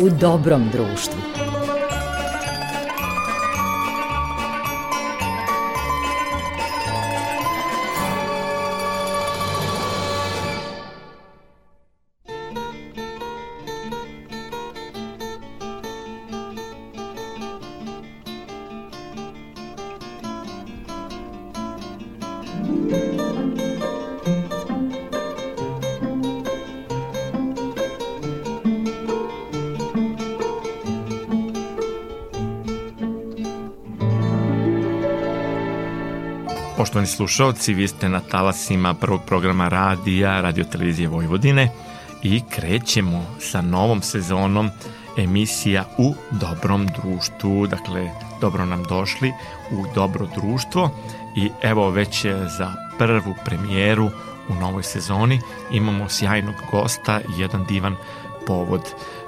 u dobrom društvu. Poštovani slušalci, vi ste na talasima prvog programa radija, Radio Televizije Vojvodine i krećemo sa novom sezonom emisija u dobrom društvu. Dakle, dobro nam došli u dobro društvo i evo već za prvu premijeru u novoj sezoni imamo sjajnog gosta i jedan divan povod.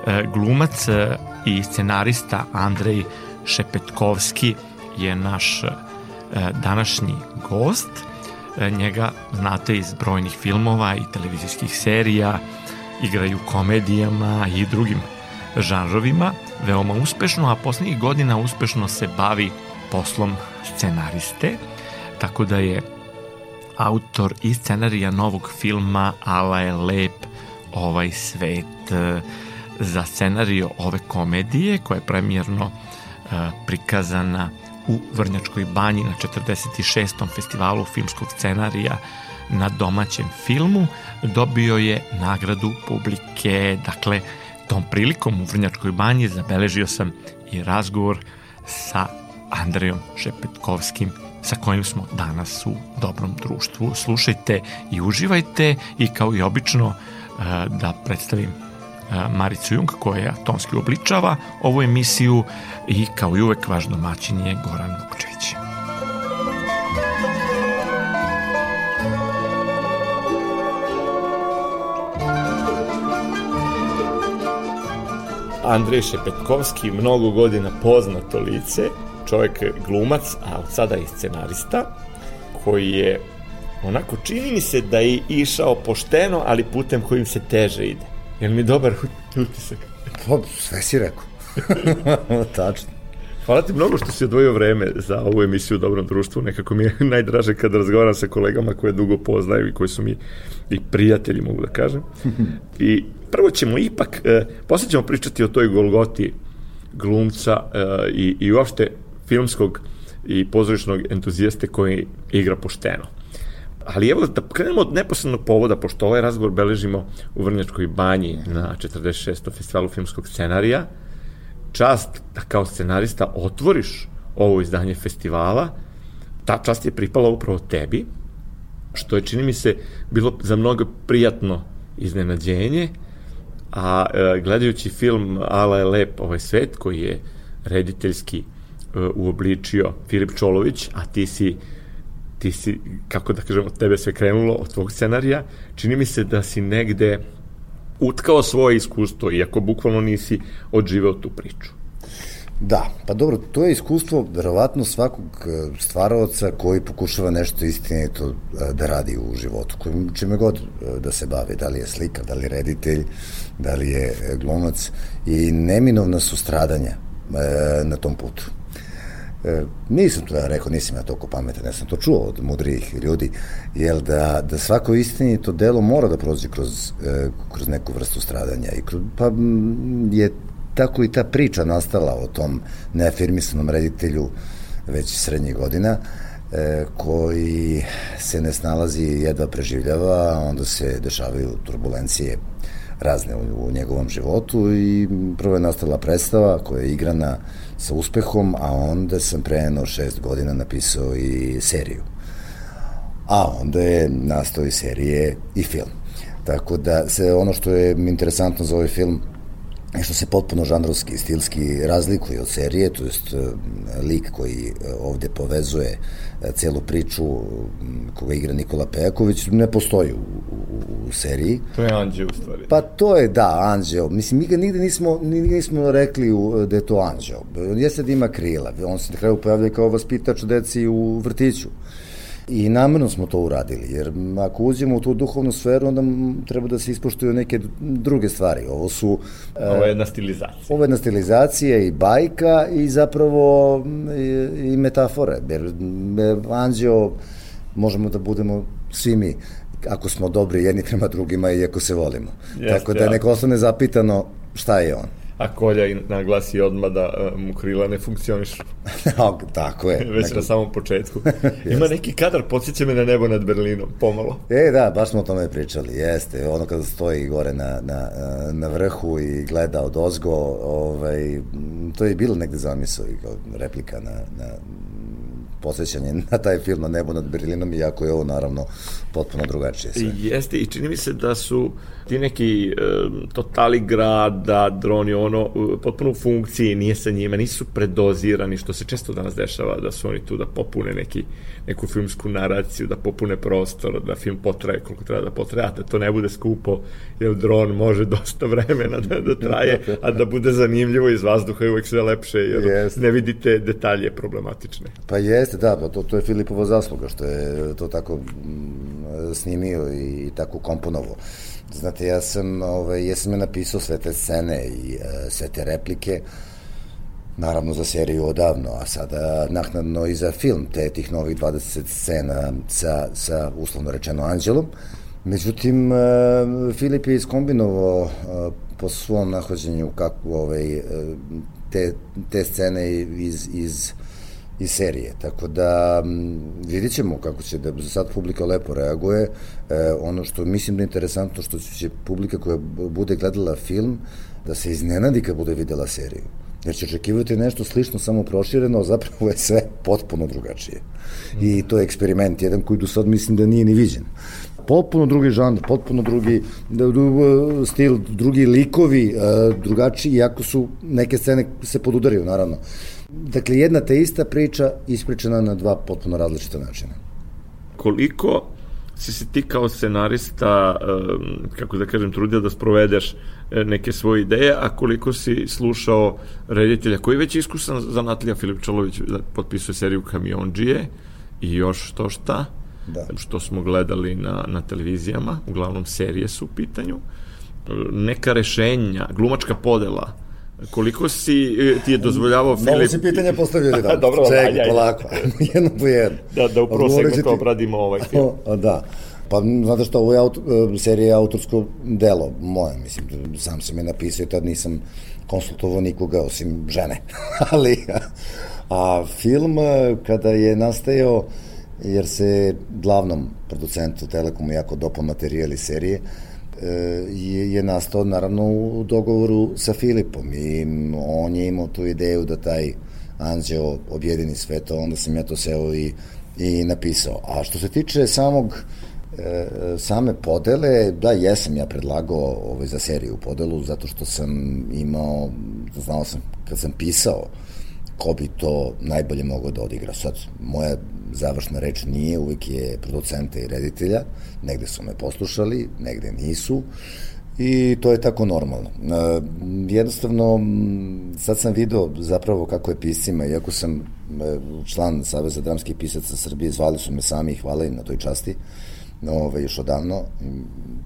E, glumac e, i scenarista Andrej Šepetkovski je naš E, današnji gost. E, njega znate iz brojnih filmova i televizijskih serija, igraju komedijama i drugim žanrovima, veoma uspešno, a poslednjih godina uspešno se bavi poslom scenariste, tako da je autor i scenarija novog filma Ala je lep ovaj svet e, za scenariju ove komedije koja je premjerno prikazana u Vrnjačkoj banji na 46. festivalu filmskog scenarija na domaćem filmu dobio je nagradu publike. Dakle, tom prilikom u Vrnjačkoj banji zabeležio sam i razgovor sa Andrejom Šepetkovskim sa kojim smo danas u dobrom društvu. Slušajte i uživajte i kao i obično eh, da predstavim Maricu Jung koja tonski obličava ovu emisiju i kao i uvek vaš domaćin je Goran Vukčević. Andrej Šepetkovski, mnogo godina poznato lice, čovjek glumac, a od sada i scenarista, koji je onako čini mi se da je išao pošteno, ali putem kojim se teže ide. Jel mi dobar utisak? Pa, sve si rekao. Tačno. Hvala ti mnogo što si odvojio vreme za ovu emisiju u Dobrom društvu. Nekako mi je najdraže kada razgovaram sa kolegama koje dugo poznaju i koji su mi i prijatelji, mogu da kažem. I prvo ćemo ipak, e, posle ćemo pričati o toj Golgoti glumca e, i, i uopšte filmskog i pozorišnog entuzijaste koji igra pošteno. Ali evo da krenemo od neposrednog povoda, pošto ovaj razgovor beležimo u Vrnjačkoj banji na 46. festivalu filmskog scenarija, čast da kao scenarista otvoriš ovo izdanje festivala, ta čast je pripala upravo tebi, što je, čini mi se, bilo za mnogo prijatno iznenađenje, a e, gledajući film Ala je lep ovaj svet, koji je rediteljski e, uobličio Filip Čolović, a ti si ti si, kako da kažemo, tebe sve krenulo od tvog scenarija, čini mi se da si negde utkao svoje iskustvo, iako bukvalno nisi odživeo tu priču. Da, pa dobro, to je iskustvo verovatno svakog e, stvaraoca koji pokušava nešto istinito e, da radi u životu, kojim čime god e, da se bavi, da li je slika, da li je reditelj, da li je glumac i neminovna su stradanja na tom putu. E, nisam to da rekao, nisam ja toliko pametan, ja sam to čuo od mudrijih ljudi, jer da, da svako istinito delo mora da prođe kroz, e, kroz neku vrstu stradanja. I kroz, pa je tako i ta priča nastala o tom neafirmisanom reditelju već srednjih godina, e, koji se ne snalazi jedva preživljava, onda se dešavaju turbulencije razne u, u njegovom životu i prvo je nastala predstava koja je igrana sa uspehom, a onda sam pre jedno šest godina napisao i seriju. A onda je nastao i serije i film. Tako da se ono što je interesantno za ovaj film što se potpuno žanrovski i stilski razlikuje od serije, to jest e, lik koji e, ovde povezuje e, celu priču koga igra Nikola Pejaković ne postoji u, u, u seriji. To je Anđeo u stvari. Pa to je, da, Anđeo. Mislim, mi ga nigde nismo, nigde nismo rekli u, da je to Anđeo. On jeste da ima krila. On se na kraju pojavlja kao vaspitač deci u vrtiću. I namerno smo to uradili, jer ako uđemo u tu duhovnu sferu, onda treba da se ispoštuju neke druge stvari. Ovo su... Ovo je jedna stilizacija. Ovo je jedna stilizacija i bajka i zapravo i, i metafore. Jer anđeo možemo da budemo svi mi ako smo dobri jedni prema drugima i ako se volimo. Jeste, Tako da ja. neko ostane zapitano šta je on. A Kolja naglasi odmah da uh, mu krila ne funkcionišu. Tako je. Već neko... na samom početku. Ima neki kadar, podsjeća me na nebo nad Berlinom, pomalo. E, da, baš smo o tome pričali, jeste. Ono kada stoji gore na, na, na vrhu i gleda od ozgo, ovaj, to je bilo negde zamisao i replika na, na posvećanje na taj film na nebo nad Berlinom, iako je ovo naravno potpuno drugačije sve. Jeste, i čini mi se da su ti neki e, totali grada, droni, ono, potpuno u funkciji, nije sa njima, nisu predozirani, što se često danas dešava, da su oni tu da popune neki, neku filmsku naraciju, da popune prostor, da film potraje koliko treba da potraje, da to ne bude skupo, jer dron može dosta vremena da, da traje, a da bude zanimljivo iz vazduha je uvek sve lepše, jer yes. ne vidite detalje problematične. Pa jeste, da, pa to, to je Filipova zasluga, što je to tako snimio i tako komponovo. Znate, ja sam, ovaj, ja sam je napisao sve te scene i uh, sve te replike, naravno za seriju odavno, a sada naknadno i za film, te tih novih 20 scena sa, sa uslovno rečeno Anđelom. Međutim, uh, Filip je iskombinovao uh, po svom nahođenju kako ovaj, te, te scene iz, iz iz serije. Tako da vidit ćemo kako će da za sad publika lepo reaguje. E, ono što mislim da je interesantno što će publika koja bude gledala film da se iznenadi kad bude videla seriju. Jer će očekivati nešto slično, samo prošireno, a zapravo je sve potpuno drugačije. I to je eksperiment, jedan koji do sad mislim da nije ni viđen potpuno drugi žanr, potpuno drugi stil, drugi likovi, e, drugačiji, iako su neke scene se podudaraju, naravno. Dakle, jedna te ista priča ispričana na dva potpuno različita načina. Koliko si se ti kao scenarista, kako da kažem, trudio da sprovedeš e, neke svoje ideje, a koliko si slušao reditelja koji je već iskusan zanatlija Filip Čolović da potpisuje seriju Kamionđije i još to šta, da. što smo gledali na, na televizijama, uglavnom serije su u pitanju, neka rešenja, glumačka podela, Koliko si e, ti je dozvoljavao Filip... Malo si pitanje postavio jedan. Dobro, Čekaj, ajde, polako. jedno po jedno. Da, da u prvo segmentu ti... obradimo ovaj film. Da. Pa, znate što, ovo je aut, e, serija je autorsko delo moje, mislim, sam sam je napisao i tad nisam konsultovao nikoga osim žene. Ali, a film e, kada je nastajao, jer se glavnom producentu Telekomu jako dopao materijali serije, je, je nastao naravno u dogovoru sa Filipom i on je imao tu ideju da taj anđeo objedini sve to, onda sam ja to seo i, i napisao. A što se tiče samog e, same podele, da, jesam ja predlagao ovaj, za seriju podelu, zato što sam imao, znao sam, kad sam pisao ko bi to najbolje mogao da odigra. Sad, moja završna reč nije, uvijek je producenta i reditelja, negde su me poslušali, negde nisu, i to je tako normalno. E, jednostavno, sad sam video zapravo kako je piscima, iako sam e, član Saveza dramskih pisaca Srbije, zvali su me sami i hvala im na toj časti, ove, još odavno,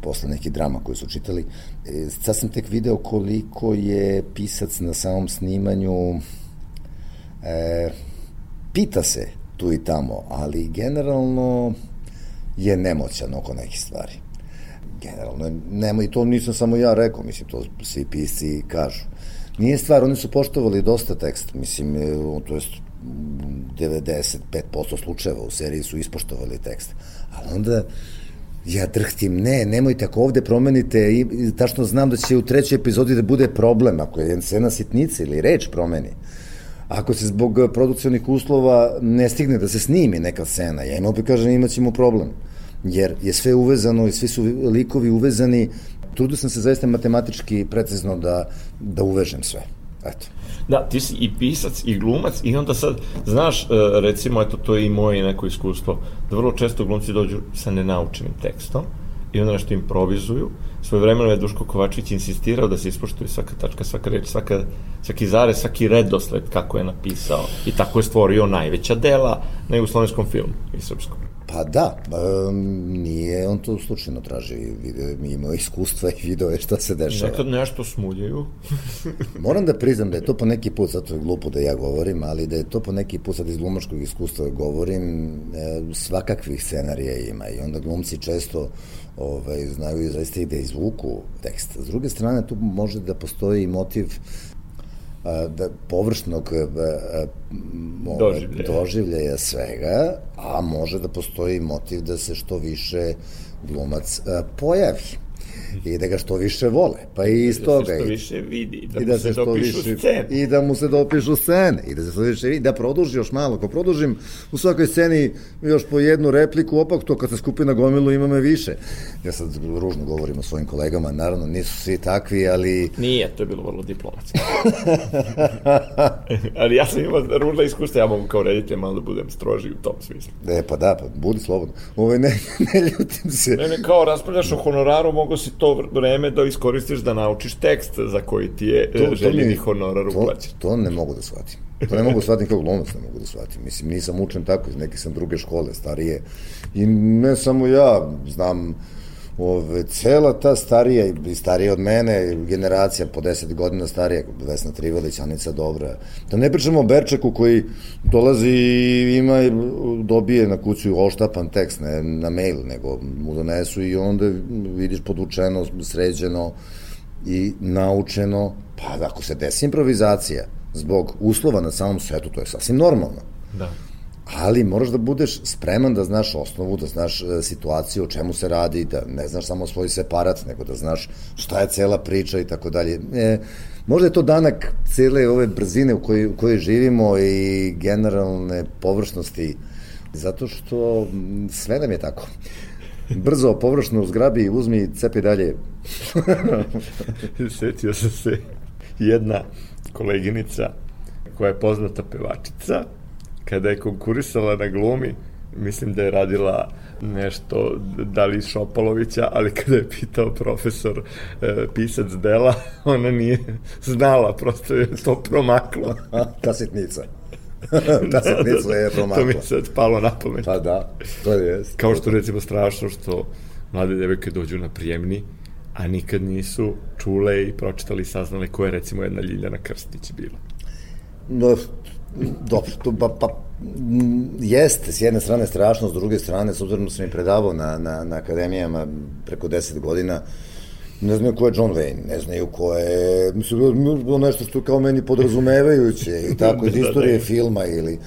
posle nekih drama koje su čitali. E, sad sam tek video koliko je pisac na samom snimanju e, pita se tu i tamo, ali generalno je nemoćan oko nekih stvari. Generalno, nema, i to nisam samo ja rekao, mislim, to svi pisci kažu. Nije stvar, oni su poštovali dosta tekst, mislim, e, to je 95% slučajeva u seriji su ispoštovali tekst. Ali onda ja drhtim, ne, nemojte, ako ovde promenite, i, tačno znam da će u trećoj epizodi da bude problem, ako je scena sitnica ili reč promeni ako se zbog produkcionih uslova ne stigne da se snimi neka scena, ja im opet kažem imat ćemo problem, jer je sve uvezano i svi su likovi uvezani, trudio sam se zaista matematički precizno da, da uvežem sve. Eto. Da, ti si i pisac i glumac i onda sad, znaš, e, recimo, eto, to je i moje neko iskustvo, da vrlo često glumci dođu sa nenaučenim tekstom i onda nešto improvizuju. Svoje vremeno je Duško Kovačić insistirao da se ispoštuje svaka tačka, svaka reč, svaka, svaki zare, svaki redosled kako je napisao. I tako je stvorio najveća dela na jugoslovenskom filmu i srpskom. Pa da, um, nije on to slučajno traži, video, imao iskustva i video je šta se dešava. Nekad nešto smuljaju. Moram da priznam da je to po neki put, zato je glupo da ja govorim, ali da je to po neki put, sad iz glumačkog iskustva govorim, e, svakakvih scenarija ima i onda glumci često ovaj, znaju i zaista i da izvuku tekst. S druge strane, tu može da postoji motiv da, površnog doživljaja. doživljaja svega, a može da postoji motiv da se što više glumac pojavi i da ga što više vole. Pa i iz toga. Da se što više vidi, da, i da mu se, se dopišu više, scene. I da mu se dopišu scene, i da se što više vidi, da produži još malo. Ako produžim u svakoj sceni još po jednu repliku, opak to kad se skupi na gomilu ima me više. Ja sad ružno govorim o svojim kolegama, naravno nisu svi takvi, ali... Nije, to je bilo vrlo diplomatski. ali ja sam imao ružna iskustva, ja mogu kao reditelj malo da budem stroži u tom smislu. E, pa da, pa budi slobodno. Ovo ovaj, ne, ne ljutim se. Ne, ne, kao raspravljaš o honoraru, mogu si to vreme da iskoristiš da naučiš tekst za koji ti je to, e, željeni honorar uplaćen. To, to ne mogu da shvatim. To ne mogu da shvatim kao glumac, ne mogu da shvatim. Mislim, nisam učen tako, iz neke sam druge škole, starije. I ne samo ja, znam, ove, cela ta starija i starija od mene, generacija po 10 godina starija, Vesna Trivalić, Anica Dobra, da ne pričamo o Berčeku koji dolazi i ima, dobije na kuću oštapan tekst, ne na mail, nego mu donesu i onda vidiš podvučeno, sređeno i naučeno, pa ako se desi improvizacija zbog uslova na samom svetu, to je sasvim normalno. Da ali moraš da budeš spreman da znaš osnovu, da znaš e, situaciju, o čemu se radi, da ne znaš samo svoj separat, nego da znaš šta je cela priča i tako dalje. E, možda je to danak cele ove brzine u kojoj, u kojoj živimo i generalne površnosti, zato što sve nam je tako. Brzo, površno, zgrabi, uzmi, cepi dalje. Setio sam se jedna koleginica koja je poznata pevačica, kada je konkurisala na glumi, mislim da je radila nešto, da li Šopalovića, ali kada je pitao profesor e, pisac dela, ona nije znala, prosto je to promaklo. Ta sitnica. Ta sitnica da, da, je promakla. To mi je sad palo na pamet. Pa da, to je. Kao što recimo strašno što mlade devojke dođu na prijemni, a nikad nisu čule i pročitali i saznali ko je recimo jedna Ljiljana Krstić bila. No, dobro, to, pa, pa jeste, s jedne strane strašno, s druge strane, s obzirom da sam i predavao na, na, na akademijama preko 10 godina, ne znaju ko je John Wayne, ne znaju ko je, mislim, bilo nešto što kao meni podrazumevajuće i tako, iz da, istorije da. filma ili,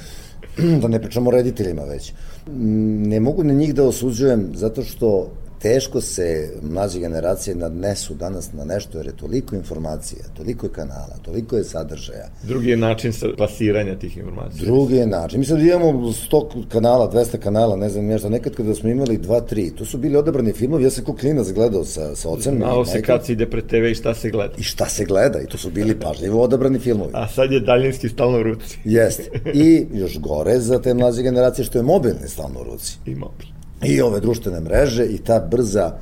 da ne pričamo o rediteljima već. Ne mogu na njih da osuđujem zato što teško se mlađe generacije nadnesu danas na nešto, jer je toliko informacija, toliko je kanala, toliko je sadržaja. Drugi je način plasiranja tih informacija. Drugi je način. Mi sad imamo 100 kanala, 200 kanala, ne znam nešto, nekad kada smo imali 2, 3, to su bili odabrani filmovi, ja sam kao klinac gledao sa, sa ocem. Znao se kad se ide pre TV i šta se gleda. I šta se gleda, i to su bili pažljivo odabrani filmovi. A sad je daljinski stalno u ruci. Jeste. I još gore za te mlađe generacije što je mobilni stalno u ruci. I mobilni i ove društvene mreže i ta brza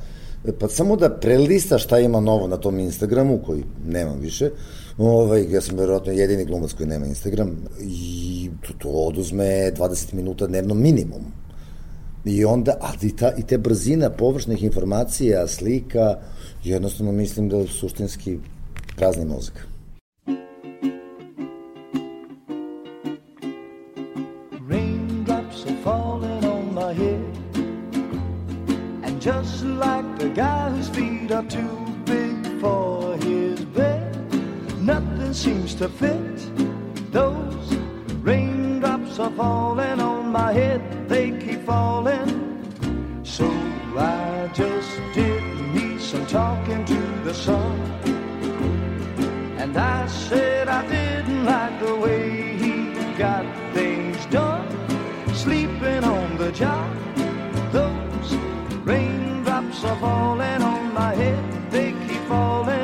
pa samo da prelista šta ima novo na tom Instagramu, koji nemam više, ovaj, ja sam verovatno jedini glumac koji nema Instagram, i to, to oduzme 20 minuta dnevno minimum. I onda, a i, ta, i te brzina površnih informacija, slika, jednostavno mislim da suštinski prazni mozak. Just like the guy whose feet are too big for his bed. Nothing seems to fit. Those raindrops are falling on my head, they keep falling. So I just did me some talking to the sun. And I said I didn't like the way he got things done, sleeping on the job are falling on my head, they keep falling.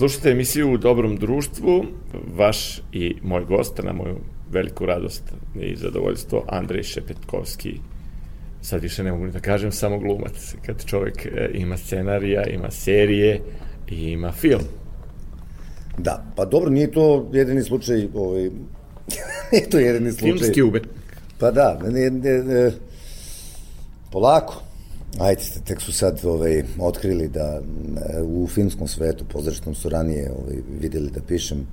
Slušajte emisiju u dobrom društvu, vaš i moj gost, na moju veliku radost i zadovoljstvo, Andrej Šepetkovski. Sad više ne mogu da kažem samo glumac. Kad čovek e, ima scenarija, ima serije i ima film. Da, pa dobro, nije to jedini slučaj, ovaj, nije to jedini slučaj. Filmski ube. Pa da, ne, ne, ne, polako. Ajde, tek su sad ovaj, otkrili da e, u filmskom svetu, pozdraštom su ranije ovaj, videli da pišem,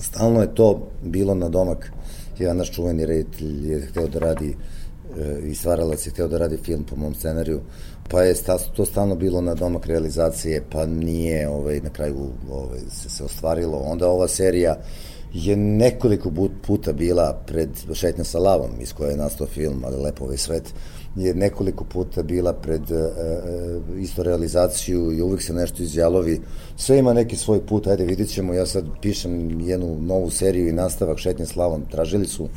stalno je to bilo na domak. Jedan naš čuveni reditelj je hteo da radi e, i stvaralac je hteo da radi film po mom scenariju, pa je to stalno bilo na domak realizacije, pa nije ovaj, na kraju ovaj, se, se ostvarilo. Onda ova serija je nekoliko puta bila pred Šetnja sa lavom, iz koje je nastao film, ali lepo ovaj svet, je nekoliko puta bila pred uh, isto realizaciju i uvek se nešto izjalovi. Sve ima neki svoj put, ajde vidit ćemo, ja sad pišem jednu novu seriju i nastavak Šetnje slavom, tražili su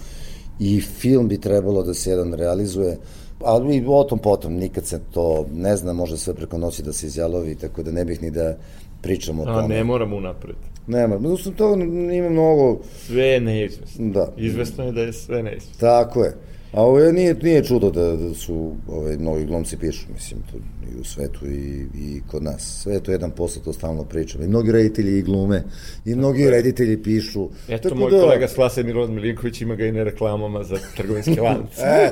i film bi trebalo da se jedan realizuje, ali i o tom potom, nikad se to ne zna, može sve preko noći da se izjalovi, tako da ne bih ni da pričam o tome. A ne moram unapred. Nema, no, to ima mnogo... Sve je neizvesno. Da. Izvesno je da je sve neizvesno. Tako je. A ovo je, nije, nije čudo da, da su ove, novi glumci pišu, mislim, to i u svetu i, i kod nas. Sve je to jedan posao, to stalno pričam. I mnogi reditelji i glume, i mnogi reditelji pišu. Eto, Tako moj da... kolega Slase Mirovan Milinković ima ga i na reklamama za trgovinske lance.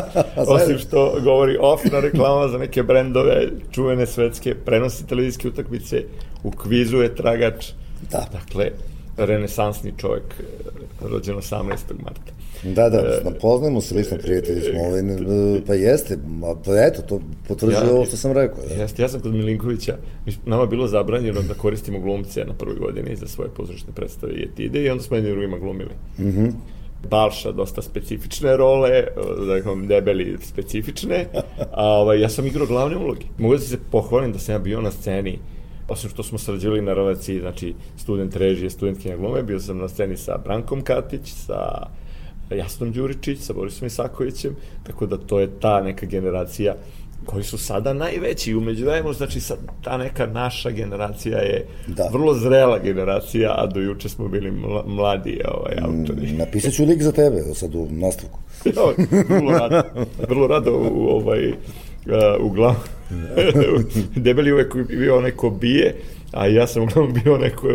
Osim što govori off na reklamama za neke brendove, čuvene svetske, prenosi televizijske utakmice, u kvizu je tragač. Da. Dakle, renesansni čovjek, rođen 18. marta. Da, da, e, poznajemo se lično prijatelji smo, ovaj, pa jeste, pa eto, to potvrđuje ja, ovo što sam rekao. Da. Jeste, ja sam kod Milinkovića, nama bilo zabranjeno da koristimo glumce na prvoj godini za svoje pozorišne predstave i etide i onda smo jedni drugima glumili. Mhm. Mm -hmm. Balša dosta specifične role, da ih debeli specifične, a ovaj, ja sam igrao glavne uloge. Mogu da se pohvalim da sam ja bio na sceni osim što smo sarađivali na relaciji, znači student režije, studentkinja glume, bio sam na sceni sa Brankom Katić, sa Jasnom Đuričić, sa Borisom Isakovićem, tako da to je ta neka generacija koji su sada najveći umeđu vremenu, znači sad ta neka naša generacija je da. vrlo zrela generacija, a do juče smo bili mla, mladi ovaj, mm, autori. Napisat ću lik za tebe, sad u nastavku. jo, vrlo rado, vrlo rado u, ovaj, uh, uglavnom, debeli uvek bio onaj ko bije, a ja sam uglavnom bio neko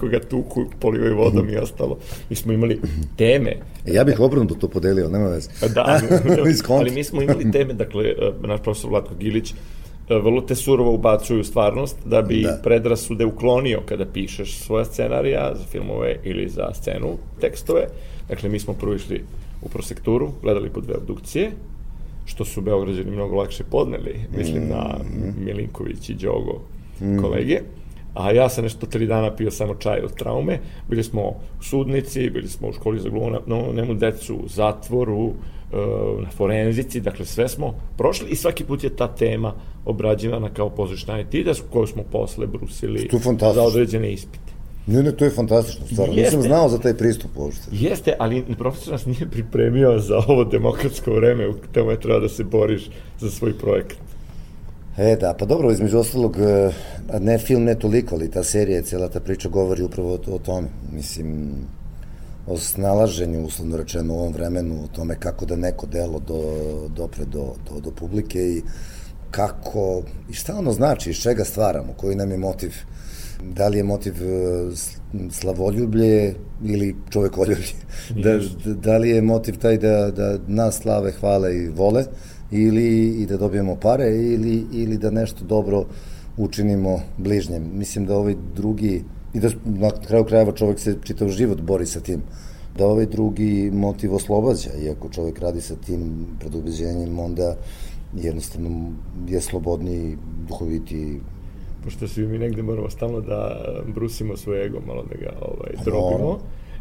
koga tuku, polivaju vodom i ostalo. Mi smo imali teme. E, ja bih obrnuto to podelio, nema veze. Da, ali, ali mi smo imali teme, dakle, e, naš profesor Vlatko Gilić, e, vrlo te surovo ubacuju stvarnost da bi da. predrasude uklonio kada pišeš svoja scenarija za filmove ili za scenu, tekstove. Dakle, mi smo prvo išli u prosekturu, gledali po dve obdukcije, što su Beograđani mnogo lakše podneli, mislim na Mhm. Milinković i Đogo kolege. A ja sam nešto tri dana pio samo čaj od traume. Bili smo u sudnici, bili smo u školi za glumu, no, nemu decu u zatvoru, e, na forenzici, dakle sve smo prošli i svaki put je ta tema obrađivana kao pozorišna etida koju smo posle brusili je za određene ispite. Ne, ne, to je fantastično, stvarno. Nisam Jeste. znao za taj pristup uopšte. Jeste, ali profesor nas nije pripremio za ovo demokratsko vreme u tome treba da se boriš za svoj projekat. E, da, pa dobro, između ostalog, e, ne film, ne toliko, ali ta serija, cijela ta priča govori upravo o, o tome. Mislim, o snalaženju, uslovno rečeno, u ovom vremenu, o tome kako da neko delo do, dopre do, do, do publike i kako, i šta ono znači, iz čega stvaramo, koji nam je motiv, da li je motiv e, slavoljublje ili čovekoljublje, da, da li je motiv taj da, da nas slave, hvale i vole, ili i da dobijemo pare, ili, ili da nešto dobro učinimo bližnjem. Mislim da ovaj drugi, i da na kraju krajeva čovek se čitav život bori sa tim, da ovaj drugi motiv oslobađa, iako čovek radi sa tim predubeđenjem, onda jednostavno je slobodniji, duhoviti, Pošto svi mi negde moramo stalno da brusimo svoj ego, malo da ga ovaj, Pa drobimo. mora.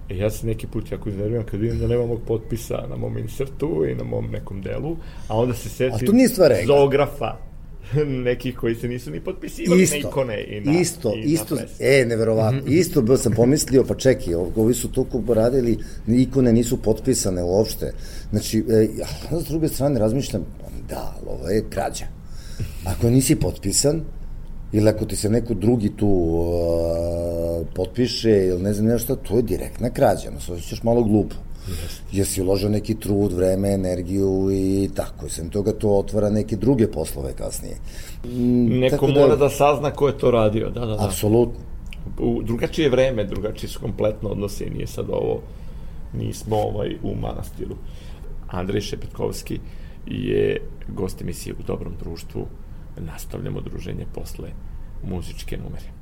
E, ja se neki put jako iznerviram kad vidim da nema mog potpisa na mom insertu i na mom nekom delu, a onda se setim A to nije stvar ega. zoografa nekih koji se nisu ni potpisivali na isto, ikone i na, isto, i isto, na ples. e, neverovatno, isto bio sam pomislio, pa čekaj, ov- ovi su toliko radili, ikone nisu potpisane uopšte, znači, e, ja, s druge strane razmišljam, da, ali ovo je krađa, ako nisi potpisan, ili ako ti se neko drugi tu uh, potpiše ili ne znam nešto, to je direktna krađa, no se osjećaš malo glupo. Jer si uložio neki trud, vreme, energiju i tako. I sem toga to otvara neke druge poslove kasnije. Mm, Neko tako mora da sazna ko je to radio, da, da, da. Apsolutno. u drugačije vreme, drugačije su kompletno odnose i nije sad ovo, nismo ovaj u manastiru. Andrej Šepetkovski je gost emisije u dobrom društvu. Nastavljamo druženje posle muzičke numere.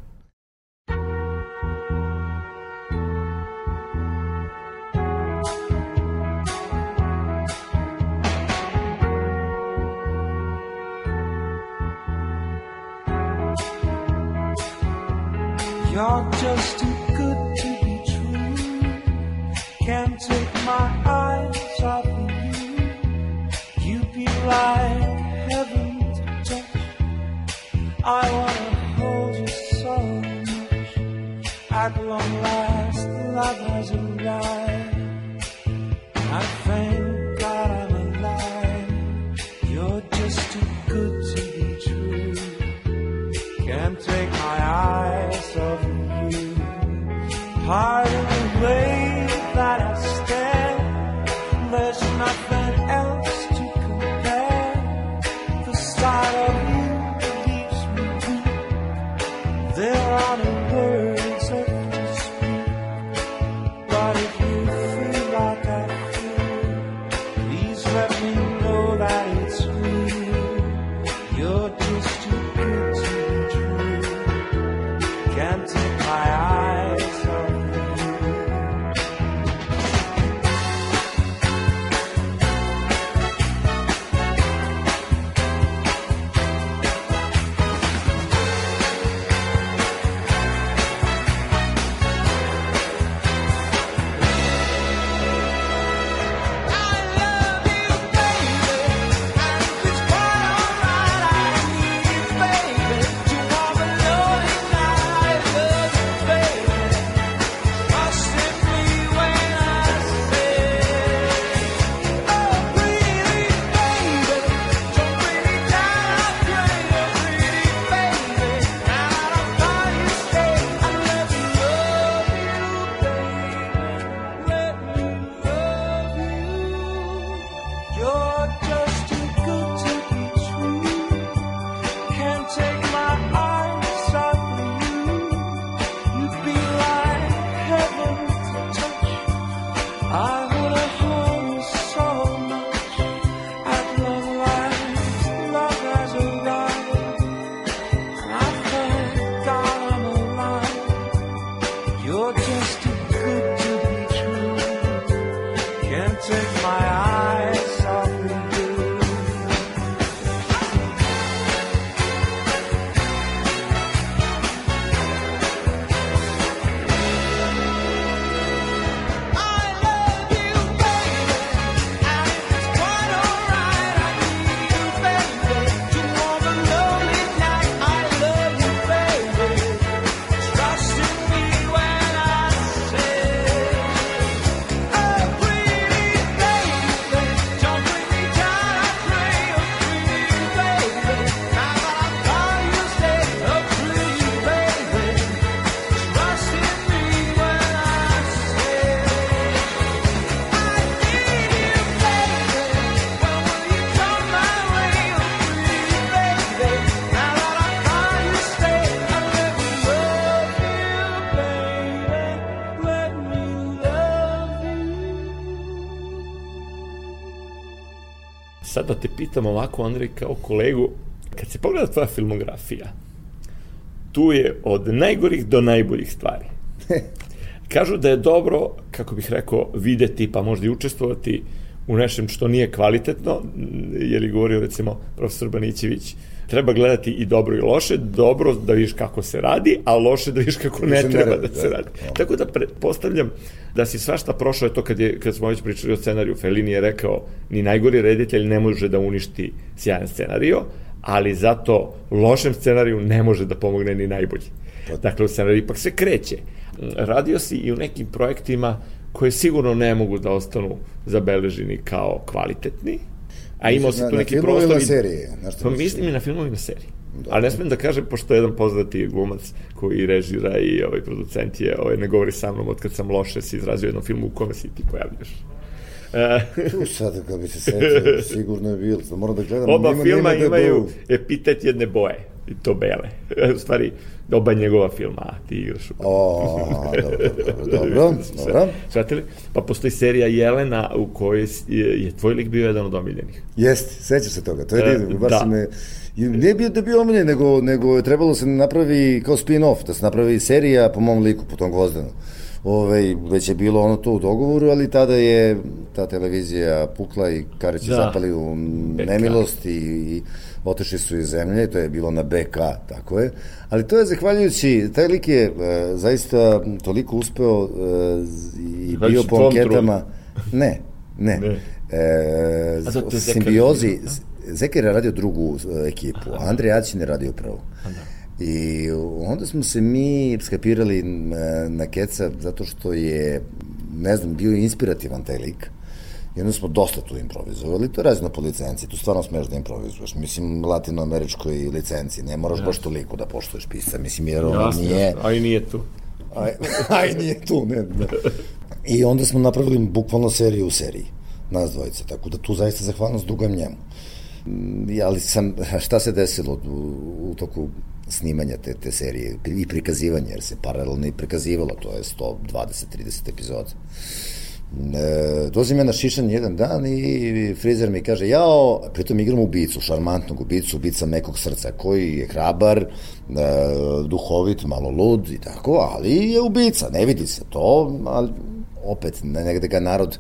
Sad da te pitam ovako, Andrej, kao kolegu, kad se pogleda tvoja filmografija, tu je od najgorih do najboljih stvari. Kažu da je dobro, kako bih rekao, videti pa možda i učestvovati u nešem što nije kvalitetno, je govorio recimo profesor Banićević, treba gledati i dobro i loše, dobro da vidiš kako se radi, a loše da vidiš kako ne treba da se radi. Tako da pretpostavljam da si svašta prošao, je to kad, je, kad smo već pričali o scenariju, Fellini je rekao, ni najgori reditelj ne može da uništi sjajan scenario, ali zato lošem scenariju ne može da pomogne ni najbolji. Dakle, u scenariju ipak se kreće. Radio si i u nekim projektima koje sigurno ne mogu da ostanu zabeleženi kao kvalitetni, a imao si tu neki prostor... Na serije? Na što pa mislim i na filmovi na. Dobro. Ali ne smem da kažem, pošto je jedan poznati glumac koji režira i ovaj producent je, ovaj, ne govori sa mnom od kad sam loše se izrazio jednom filmu u kome si ti pojavljaš. tu sad, kad bi se setio, sigurno je bilo, moram da gledam. Oba nima, filma nima da imaju epitet jedne boje, i to bele. u stvari, oba njegova filma, a ti u... O, dobro, dobro, dobro. dobro. Shvatili? Pa postoji serija Jelena u kojoj je, je tvoj lik bio jedan od omiljenih. Jeste, sećam se toga, to je e, divno, baš da. me... Ne bio da bio omiljen, nego, nego je trebalo se napravi kao spin-off, da se napravi serija po mom liku, po tom Gvozdenu. Ove, već je bilo ono to u dogovoru, ali tada je ta televizija pukla i Karić da. zapali u nemilost i, i otišli su iz zemlje, to je bilo na BK, tako je. Ali to je zahvaljujući, taj lik je e, zaista toliko uspeo e, i bio po anketama. Ne, ne. ne. E, simbiozi, Zekir je radio drugu e, ekipu, a Andrej Aćin je radio prvu. Da. I onda smo se mi skapirali na Keca zato što je, ne znam, bio inspirativan taj lik. I onda smo dosta tu improvizovali, to je razino po licenciji, tu stvarno smeš da improvizuješ. Mislim, latinoameričkoj licenciji, ne moraš baš toliko da poštuješ pisa, mislim, jer ono nije... Jasne, a i nije tu. Aj, aj nije tu, ne, ne. I onda smo napravili bukvalno seriju u seriji, nas dvojice, tako da tu zaista zahvalnost dugam njemu. Mm, ali sam, šta se desilo u, u toku snimanja te, te serije i prikazivanja, jer se paralelno i prikazivalo, to je 120-30 epizoda. E, dozim ja na šišan jedan dan i frizer mi kaže, jao, pritom igram ubicu, šarmantnog ubicu, ubica mekog srca, koji je hrabar, e, duhovit, malo lud i tako, ali je ubica, ne vidi se to, ali opet negde ga narod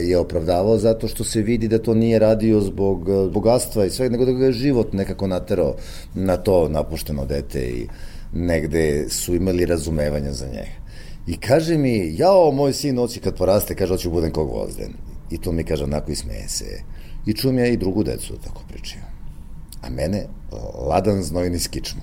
je opravdavao zato što se vidi da to nije radio zbog bogatstva i sve, nego da ga je život nekako naterao na to napušteno dete i negde su imali razumevanja za njega. I kaže mi, jao, moj sin oći kad poraste, kaže, hoću budem kog vozden. I to mi kaže onako i smeje se. I čujem ja i drugu decu tako pričaju. A mene ladan znojni skičnu.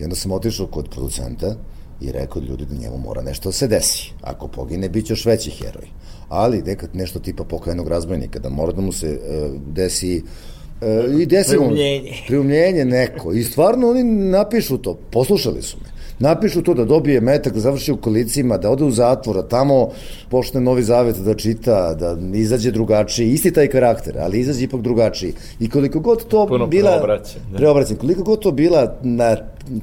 I onda sam otišao kod producenta i rekao ljudi da njemu mora nešto da se desi. Ako pogine, bit će još veći heroj. Ali nekad nešto tipa pokrenog razbojnika, da mora da mu se uh, desi uh, i desi priumljenje. priumljenje neko. I stvarno oni napišu to, poslušali su me napišu to da dobije metak, da završi u kolicima, da ode u zatvor, da tamo počne novi zavet da čita, da izađe drugačiji, isti taj karakter, ali izađe ipak drugačiji. I koliko god to Puno bila... preobraćen. Da. Preobraćen. Koliko god to bila na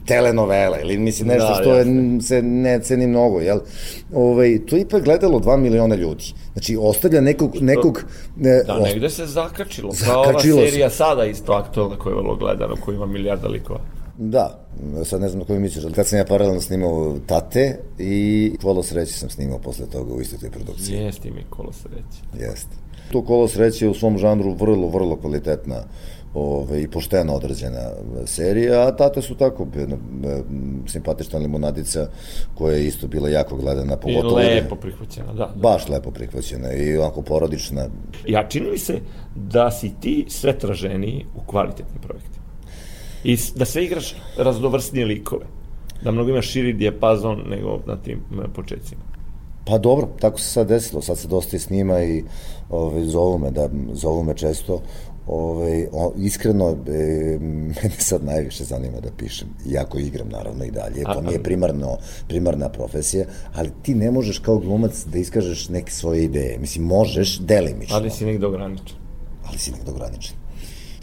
telenovela ili mislim nešto da, što je, se ne ceni mnogo, jel? Ovaj, to ipak gledalo 2 miliona ljudi. Znači, ostavlja nekog... nekog ne, da, negde se zakačilo. Zakačilo ova serija se. sada isto aktualna koja je vrlo gledana, koja ima milijarda likova. Da, sad ne znam na koju misliš, ali kad sam ja paralelno snimao Tate i Kolo sreće sam snimao posle toga u istoj toj produkciji. Jeste mi Kolo sreće. Jeste. To Kolo sreće je u svom žanru vrlo, vrlo kvalitetna ove, i pošteno određena serija, a tate su tako jedna e, simpatična limonadica koja je isto bila jako gledana, pogotovo... I lepo prihvaćena, da, da. Baš lepo prihvaćena i onako porodična. Ja čini mi se da si ti sve traženiji u kvalitetnim projektima i da sve igraš raznovrsnije likove. Da mnogo imaš širi dijapazon nego na tim početcima. Pa dobro, tako se sad desilo, sad se dosta i snima i ove, zovu me, da, zovu me često, Ove, ovaj, o, iskreno, e, mene sad najviše zanima da pišem, iako igram naravno i dalje, to mi je primarno, primarna profesija, ali ti ne možeš kao glumac da iskažeš neke svoje ideje. Mislim, možeš delimično. Ali si negde ograničen. Ali si negde ograničen.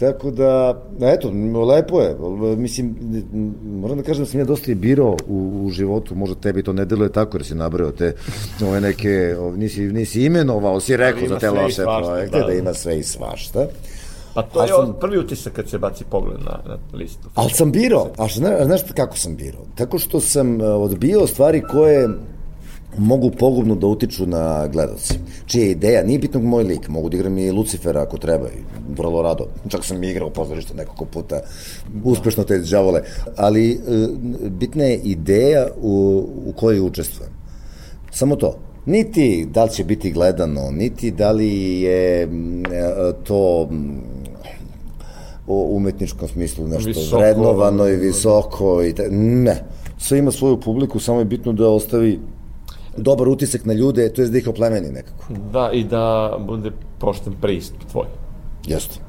Tako da, eto, lepo je. Mislim, moram da kažem da sam ja dosta i birao u, u životu, možda tebi to ne deluje tako, jer si nabrao te ove neke, nisi, nisi imenovao, si rekao za te loše projekte, da, da, da ima sve i svašta. Pa to je sam- prvi utisak kad se baci pogled na, na listu. Ali sam birao, a zna, znaš kako sam birao? Tako što sam e, odbijao stvari koje mogu pogubno da utiču na gledalce. Čija je ideja, nije bitno moj lik, mogu da igram i Lucifera ako treba, i vrlo rado. Čak sam i igrao u pozorištu nekoliko puta, uspešno te džavole. Ali e, bitna je ideja u, u kojoj učestvujem. Samo to. Niti da li će biti gledano, niti da li je mm, e, to mm, u umetničkom smislu nešto Visoko, vrednovano i visoko i ta, ne. Sve ima svoju publiku, samo je bitno da ostavi dobar utisak na ljude, to je da ih oplemeni nekako. Da, i da bude pošten pristup tvoj. Jeste.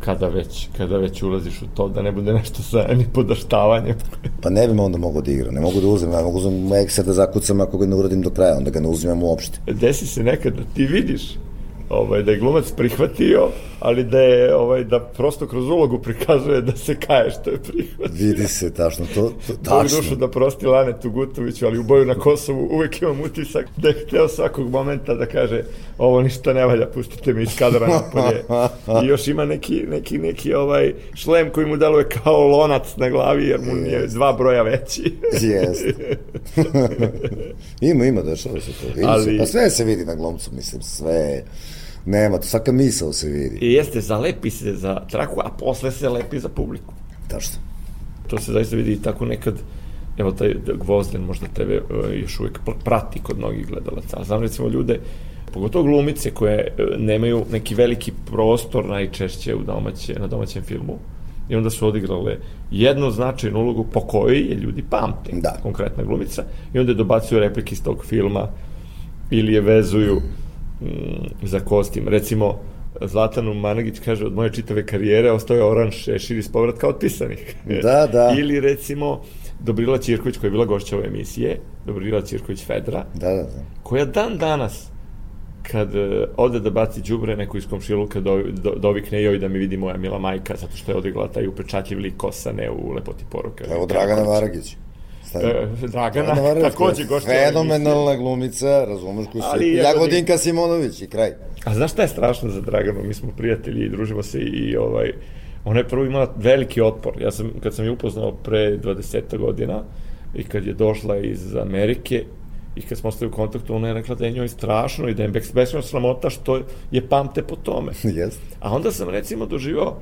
Kada već, kada već ulaziš u to, da ne bude nešto sa ni podaštavanjem. Pa ne bih onda mogao da igram, ne mogu da uzmem, ja mogu uzmem ekser da zakucam ako ga ne uradim do kraja, onda ga ne uzmem uopšte. Desi se nekad da ti vidiš ovaj, da je glumac prihvatio, ali da je ovaj, da prosto kroz ulogu prikazuje da se kaje što je prihvatio. Vidi se, tačno, to, to Bog tačno. dušu da prosti Lanetu Gutoviću, ali u boju na Kosovu uvek imam utisak da je hteo svakog momenta da kaže ovo ništa ne valja, pustite me iz kadra napolje. I još ima neki, neki, neki ovaj šlem koji mu deluje kao lonac na glavi, jer mu je dva broja veći. Jeste. ima, ima, dešava se to. Vidi Ali- se. Pa sve se vidi na glumcu, mislim, sve. Nema, to svaka misao se vidi. I jeste, zalepi se za traku, a posle se lepi za publiku. Tačno. to se zaista vidi i tako nekad evo taj Gvozden možda tebe e, još uvek pr- prati kod mnogih gledalaca. Znam recimo ljude, pogotovo glumice koje e, nemaju neki veliki prostor najčešće u domaće, na domaćem filmu i onda su odigrale jednu značajnu ulogu po kojoj je ljudi pamte, Da. konkretna glumica, i onda je dobacuju replike iz tog filma ili je vezuju mm, za kostim. Recimo, Zlatanu Managić kaže od moje čitave karijere ostao je oranž šešir iz povratka otpisanih. Da, da. Ili recimo Dobrila Ćirković koja je bila gošća ove emisije, Dobrila Ćirković Fedra, Da, da, da. koja dan danas kad e, ode da baci đubre neko iz komšiluka do, do, dovikne joj da mi vidi moja mila majka zato što je odigrala taj upečatljiv lik Kosane u Lepoti poruka. Evo Dragana Varagić. E, Dragana, takođe gošća ove emisije. Fenomenalna glumica, razumeš ko se... Jagodin- Jagodinka Simonović i kraj. A znaš šta je strašno za Draganu? Mi smo prijatelji i družimo se i ovaj, ona je prvo imala veliki otpor. Ja sam, kad sam je upoznao pre 20 godina i kad je došla iz Amerike i kad smo ostali u kontaktu, ona je rekla da je njoj strašno i da je bes- beskreno sramota što je pamte po tome. Jeste. A onda sam recimo doživao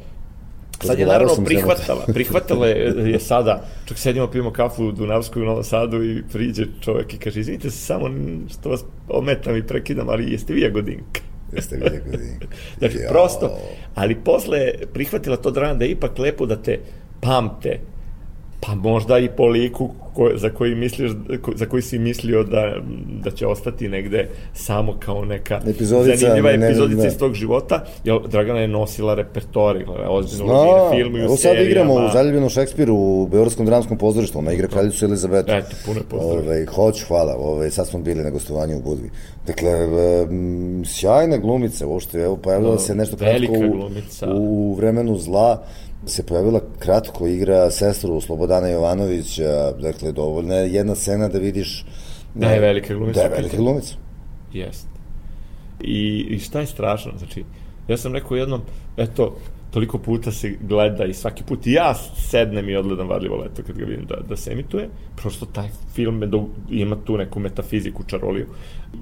Sad je naravno prihvatala, prihvatala je, je sada, čak sedimo, pijemo kafu u Dunavskoj u Novom Sadu i priđe čovek i kaže, izvinite se samo što vas ometam i prekidam, ali jeste vi Jagodinka? Jeste vi Jagodinka. Znači, Jao. prosto, ali posle prihvatila to Dragana da je ipak lepo da te pamte, pa možda i po liku ko, za koji misliš, ko, za koji si mislio da, da će ostati negde samo kao neka Epizodica, zanimljiva ne- ne- epizodica ne. iz tog života, jer Dragana je nosila repertoar, igrala je ozbiljno Zna, uloge i na filmu i u evo sad igramo u Zaljubljenom Šekspiru u Beogradskom dramskom pozorištu, ona igra kraljicu Elizabetu. Eto, puno pozdrav. Ove, hoću, hvala. Ove, sad smo bili na gostovanju u Budvi. Dakle, e, m, sjajna glumica, uopšte, evo, pojavila se nešto kratko u, glumica. u vremenu zla, se pojavila kratko, igra sestru Slobodana Jovanovića, dakle, dovoljna je jedna scena da vidiš Da je velika glumica. Da je velika glumica. Jest. I, I šta je strašno? Znači, ja sam rekao jednom, eto, toliko puta se gleda i svaki put i ja sednem i odgledam Varljivo leto kad ga vidim da, da se emituje. Prosto taj film me do, ima tu neku metafiziku, čaroliju.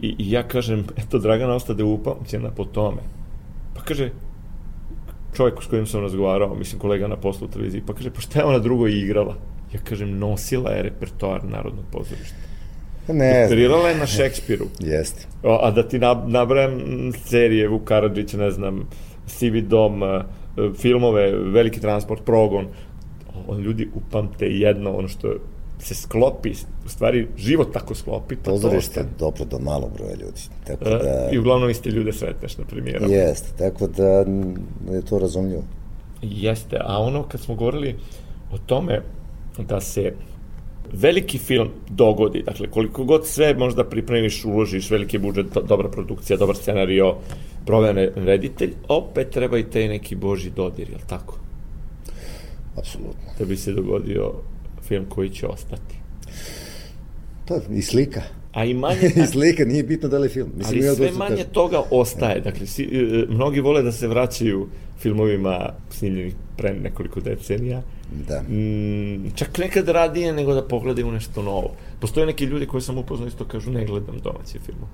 I, I ja kažem, eto, Dragana ostade upamćena po tome. Pa kaže, čovjek s kojim sam razgovarao, mislim kolega na poslu u televiziji, pa kaže, pa šta je ona drugo igrala? Ja kažem, nosila je repertoar Narodnog pozorišta. Ne. Doktorirala je na Šekspiru. jeste. A da ti nab- nabrajam serije Vuk Karadžić, ne znam, Sivi dom, e, filmove, Veliki transport, Progon, on ljudi upamte jedno, ono što se sklopi, u stvari život tako sklopi, pa Pozorište ostane. dobro do malo broja ljudi. Tako E, da... I uglavnom iste ljude sretneš na premijerama. Jeste, tako da je to razumljivo. Jeste, a ono kad smo govorili o tome da se veliki film dogodi, dakle koliko god sve možda pripremiš, uložiš, veliki budžet, do, dobra produkcija, dobar scenario, proveren reditelj, opet treba i taj neki boži dodir, jel tako? Apsolutno. Da bi se dogodio film koji će ostati. Pa, i slika. a i manje... I slika, nije bitno da li je film. Mislim, ali ja sve manje kažem. toga ostaje. Dakle, si, e, mnogi vole da se vraćaju filmovima snimljenih pre nekoliko decenija. Da. Mm, čak nekad radije nego da pogledaju nešto novo. Postoje neki ljudi koji sam upoznao isto kažu ne gledam domaće filmove.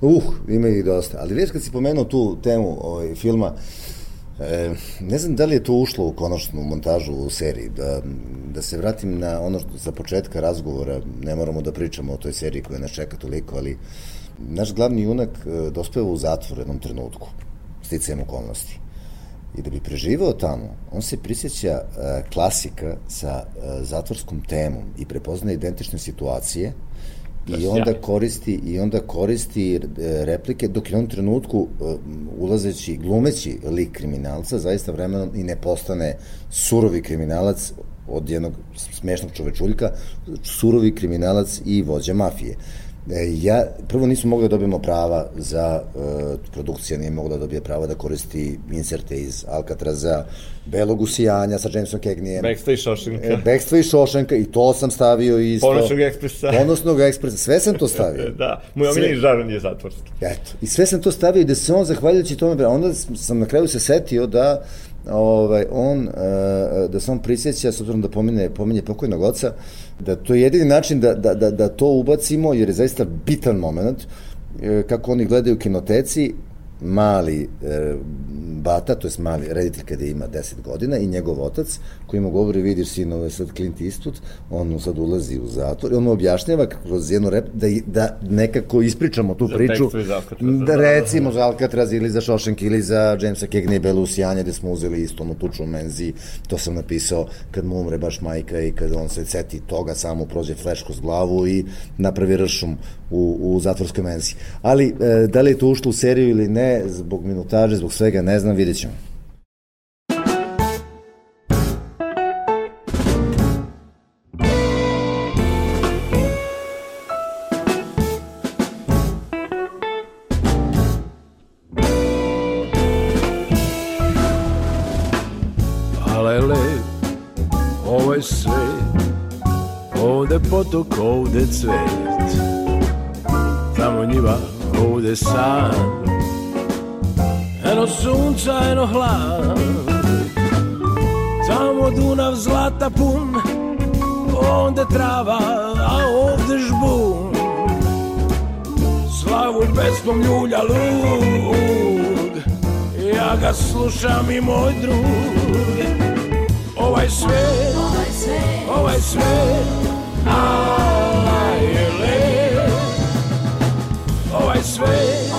Uh, ima ih dosta. Ali već kad si pomenuo tu temu ovaj, filma, e, ne znam da li je to ušlo u konačnu montažu u seriji. Da, da se vratim na ono što za početka razgovora, ne moramo da pričamo o toj seriji koja nas čeka toliko, ali naš glavni junak e, dospeva u zatvor jednom trenutku, sticajem okolnosti. I da bi preživao tamo, on se prisjeća e, klasika sa e, zatvorskom temom i prepoznaje identične situacije je i onda koristi i onda koristi e, replike dok je on trenutku e, ulazeći glumeći lik kriminalca zaista vremenom i ne postane surovi kriminalac od jednog smešnog čovečuljka surovi kriminalac i vođa mafije. E, ja, prvo nismo mogli da dobijemo prava za, e, produkcija nije mogla da dobije prava da koristi inserte iz Alcatraza, Belog usijanja sa Jamesom Cagneyem, Beksta i Šošinka. e, Bekstva i Šošenka i to sam stavio isto. Ponoćnog ekspresa. Ponosnog ekspresa, sve sam to stavio. da, moj omiljeni žaran je zatvorski. Eto, i sve sam to stavio i da se on, zahvaljujući tome, onda sam na kraju se setio da ovaj, on, e, da se on prisjeća, s obzirom da pominje, pominje pokojnog oca, da to je jedini način da, da, da, da to ubacimo, jer je zaista bitan moment, e, kako oni gledaju kinoteci, mali e, bata, to je mali reditelj kada ima 10 godina i njegov otac koji mu govori vidiš sin ovo je sad Clint Eastwood on mu sad ulazi u zatvor i on mu objašnjava kroz jednu rep da, da nekako ispričamo tu Za priču. iz Alcatraza, da da, recimo za Alcatraz ili za Šošenk ili za Jamesa Cagney Belu Usijanje gde smo uzeli isto onu tuču u menzi to sam napisao kad mu umre baš majka i kad on se seti toga samo prođe fleš kroz glavu i napravi ršum u, u zatvorskoj menzi ali e, da li je to ušlo u seriju ili ne zbog minutaže, zbog svega ne znam, vidjet ćemo Pesmom ljulja lug Ja ga slušam i moj drug. Ovaj svet, ovaj svet Ala je lep. Ovaj svet,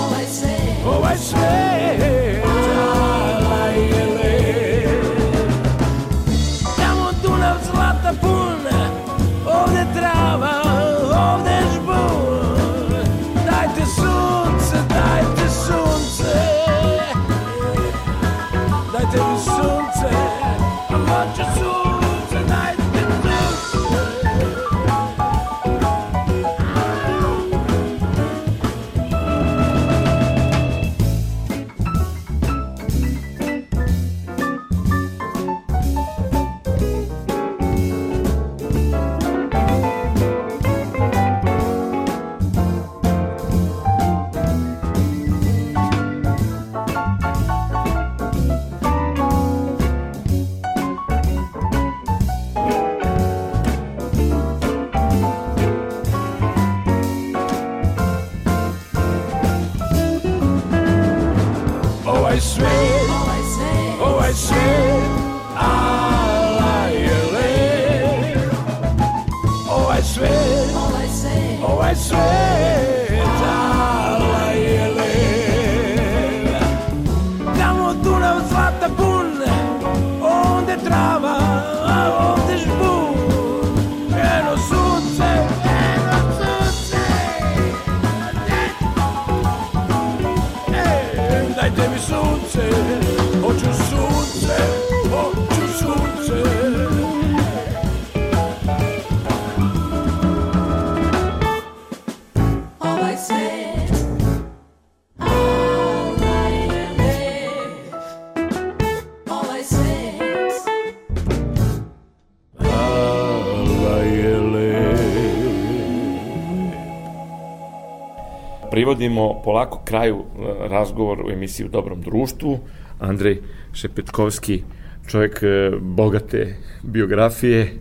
privodimo polako kraju e, razgovor u emisiji U dobrom društvu. Andrej Šepetkovski, čovjek e, bogate biografije,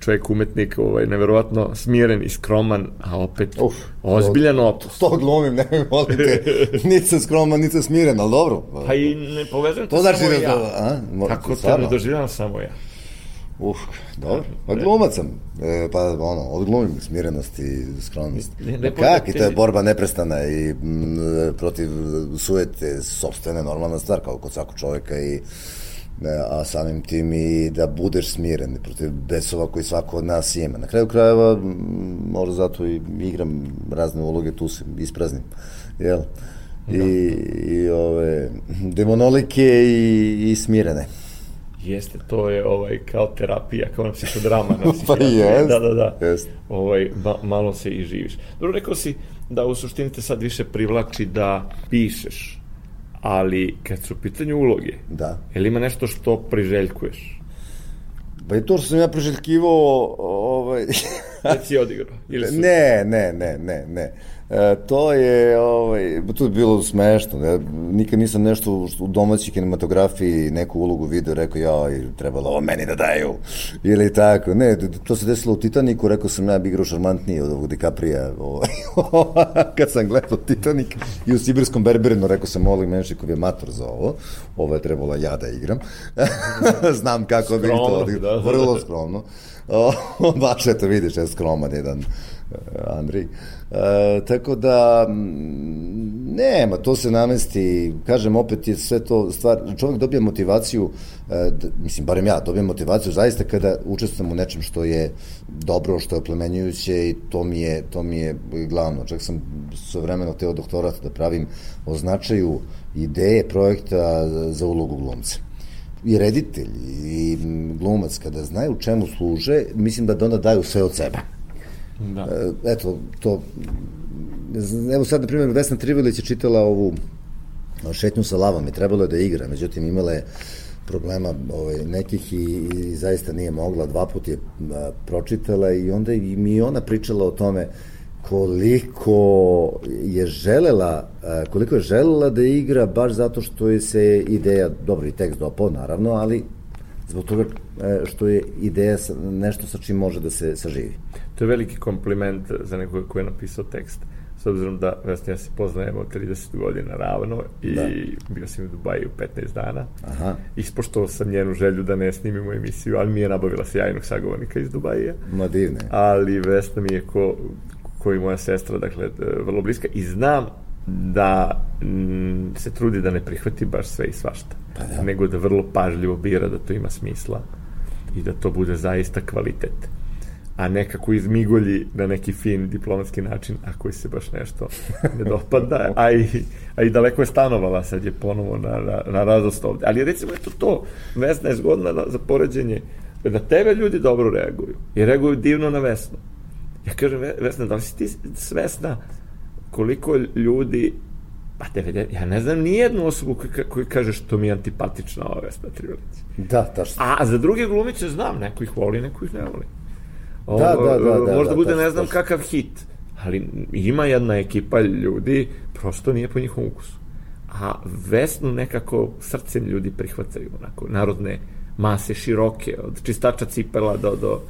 čovjek umetnik, ovaj, neverovatno smiren i skroman, a opet Uf, ozbiljan opus. To glumim, ne molim te. Niti sam skroman, niti sam smiren, ali dobro. Pa i ne povezujem te To znači samo da... ja. A? Mo- Kako te ne doživljavam samo ja. Uf, dobro. Pa glumac sam. E, pa ono, odglumim smirenost i skromnost. Ne- ne Pa kak, i to je borba neprestana i m, protiv sujete sobstvene normalna stvar, kao kod svakog čoveka i e, a samim tim i da budeš smiren protiv besova koji svako od nas ima. Na kraju krajeva, možda zato i igram razne uloge, tu se ispraznim, jel? I, i ove, demonolike i, i smirene. Jeste, to je ovaj, kao terapija, kao na psihodrama. Na Pa jest, Da, da, da. jest. Ovaj, ma, malo se i živiš. Dobro, rekao si da u suštini te sad više privlači da pišeš, ali kad su u pitanju uloge, Da. je li ima nešto što priželjkuješ? Pa i to što sam ja priželjkivao, ovaj... Gde si odigrao? Ili su... ne, ne, ne, ne, ne. E, to je, ovaj, to je bilo smešno. Ne? Nikad nisam nešto u, domaćoj kinematografiji neku ulogu video, rekao ja, trebalo ovo meni da daju. Ili tako. Ne, to se desilo u Titaniku, rekao sam ja bi igrao šarmantniji od ovog DiCaprija. Ovaj, kad sam gledao Titanic i u Sibirskom Berberinu, rekao sam Oli Menšikov je mator za ovo. Ovo je trebalo ja da igram. Znam kako bi Skromno, to odigrao. da, da, da. Vrlo skromno. O, baš eto vidiš, je skroman jedan Andrej. E, tako da, nema, to se namesti, kažem, opet je sve to stvar, čovjek dobije motivaciju, e, mislim, barem ja, dobijem motivaciju zaista kada učestvujem u nečem što je dobro, što je oplemenjujuće i to mi je, to mi je glavno. Čak sam sve vremeno teo doktorat da pravim o značaju ideje projekta za ulogu glumca i reditelj i glumac kada znaju čemu služe, mislim da onda daju sve od sebe. Da. E, Eto, to... Evo sad, na primjer, Vesna Trivilić je čitala ovu šetnju sa lavom i trebalo je da igra, međutim imala je problema ovaj, nekih i, i zaista nije mogla, dva put je a, pročitala i onda i mi ona pričala o tome koliko je želela a, koliko je želela da igra baš zato što je se ideja, dobro i tekst dopao naravno, ali zbog toga što je ideja nešto sa čim može da se saživi. To je veliki kompliment za nekoga ko je napisao tekst. S obzirom da, Vesna, ja se poznajemo 30 godina ravno i Da. bio sam u Dubaju 15 dana. Aha. Ispoštovao sam njenu želju da ne snimimo emisiju, ali mi je nabavila sjajnog sagovornika iz Dubaja. Ma divne. ali Vesna mi je ko, ko i moja sestra, dakle, e, vrlo bliska i znam da mm, se trudi da ne prihvati baš sve i svašta, Pa da. nego da vrlo pažljivo bira da to ima smisla i da to bude zaista kvalitet a nekako izmigolji na neki fin diplomatski način ako joj se baš nešto ne dopada a i, a i daleko je stanovala sad je ponovo na, na, na radost ovde. Ali recimo eto to Vesna je zgodna na, za poređenje na tebe ljudi dobro reaguju i reaguju divno na Vesnu. Ja kažem "Ve- Vesna da li si ti svesna koliko ljudi pa 90, ja ne znam ni jednu osobu koji, koji kaže što mi je antipatična ova Vesna Trivalić Da, tačno. A za druge glumice znam, neko ih voli, neko ih ne voli. O, Da, da, da, da, Možda da, bude tačno, ne znam tačno. kakav hit, ali ima jedna ekipa ljudi, prosto nije po njihovom ukusu. A Vesnu nekako srcem ljudi prihvataju, onako, narodne mase široke, od čistača cipela do, do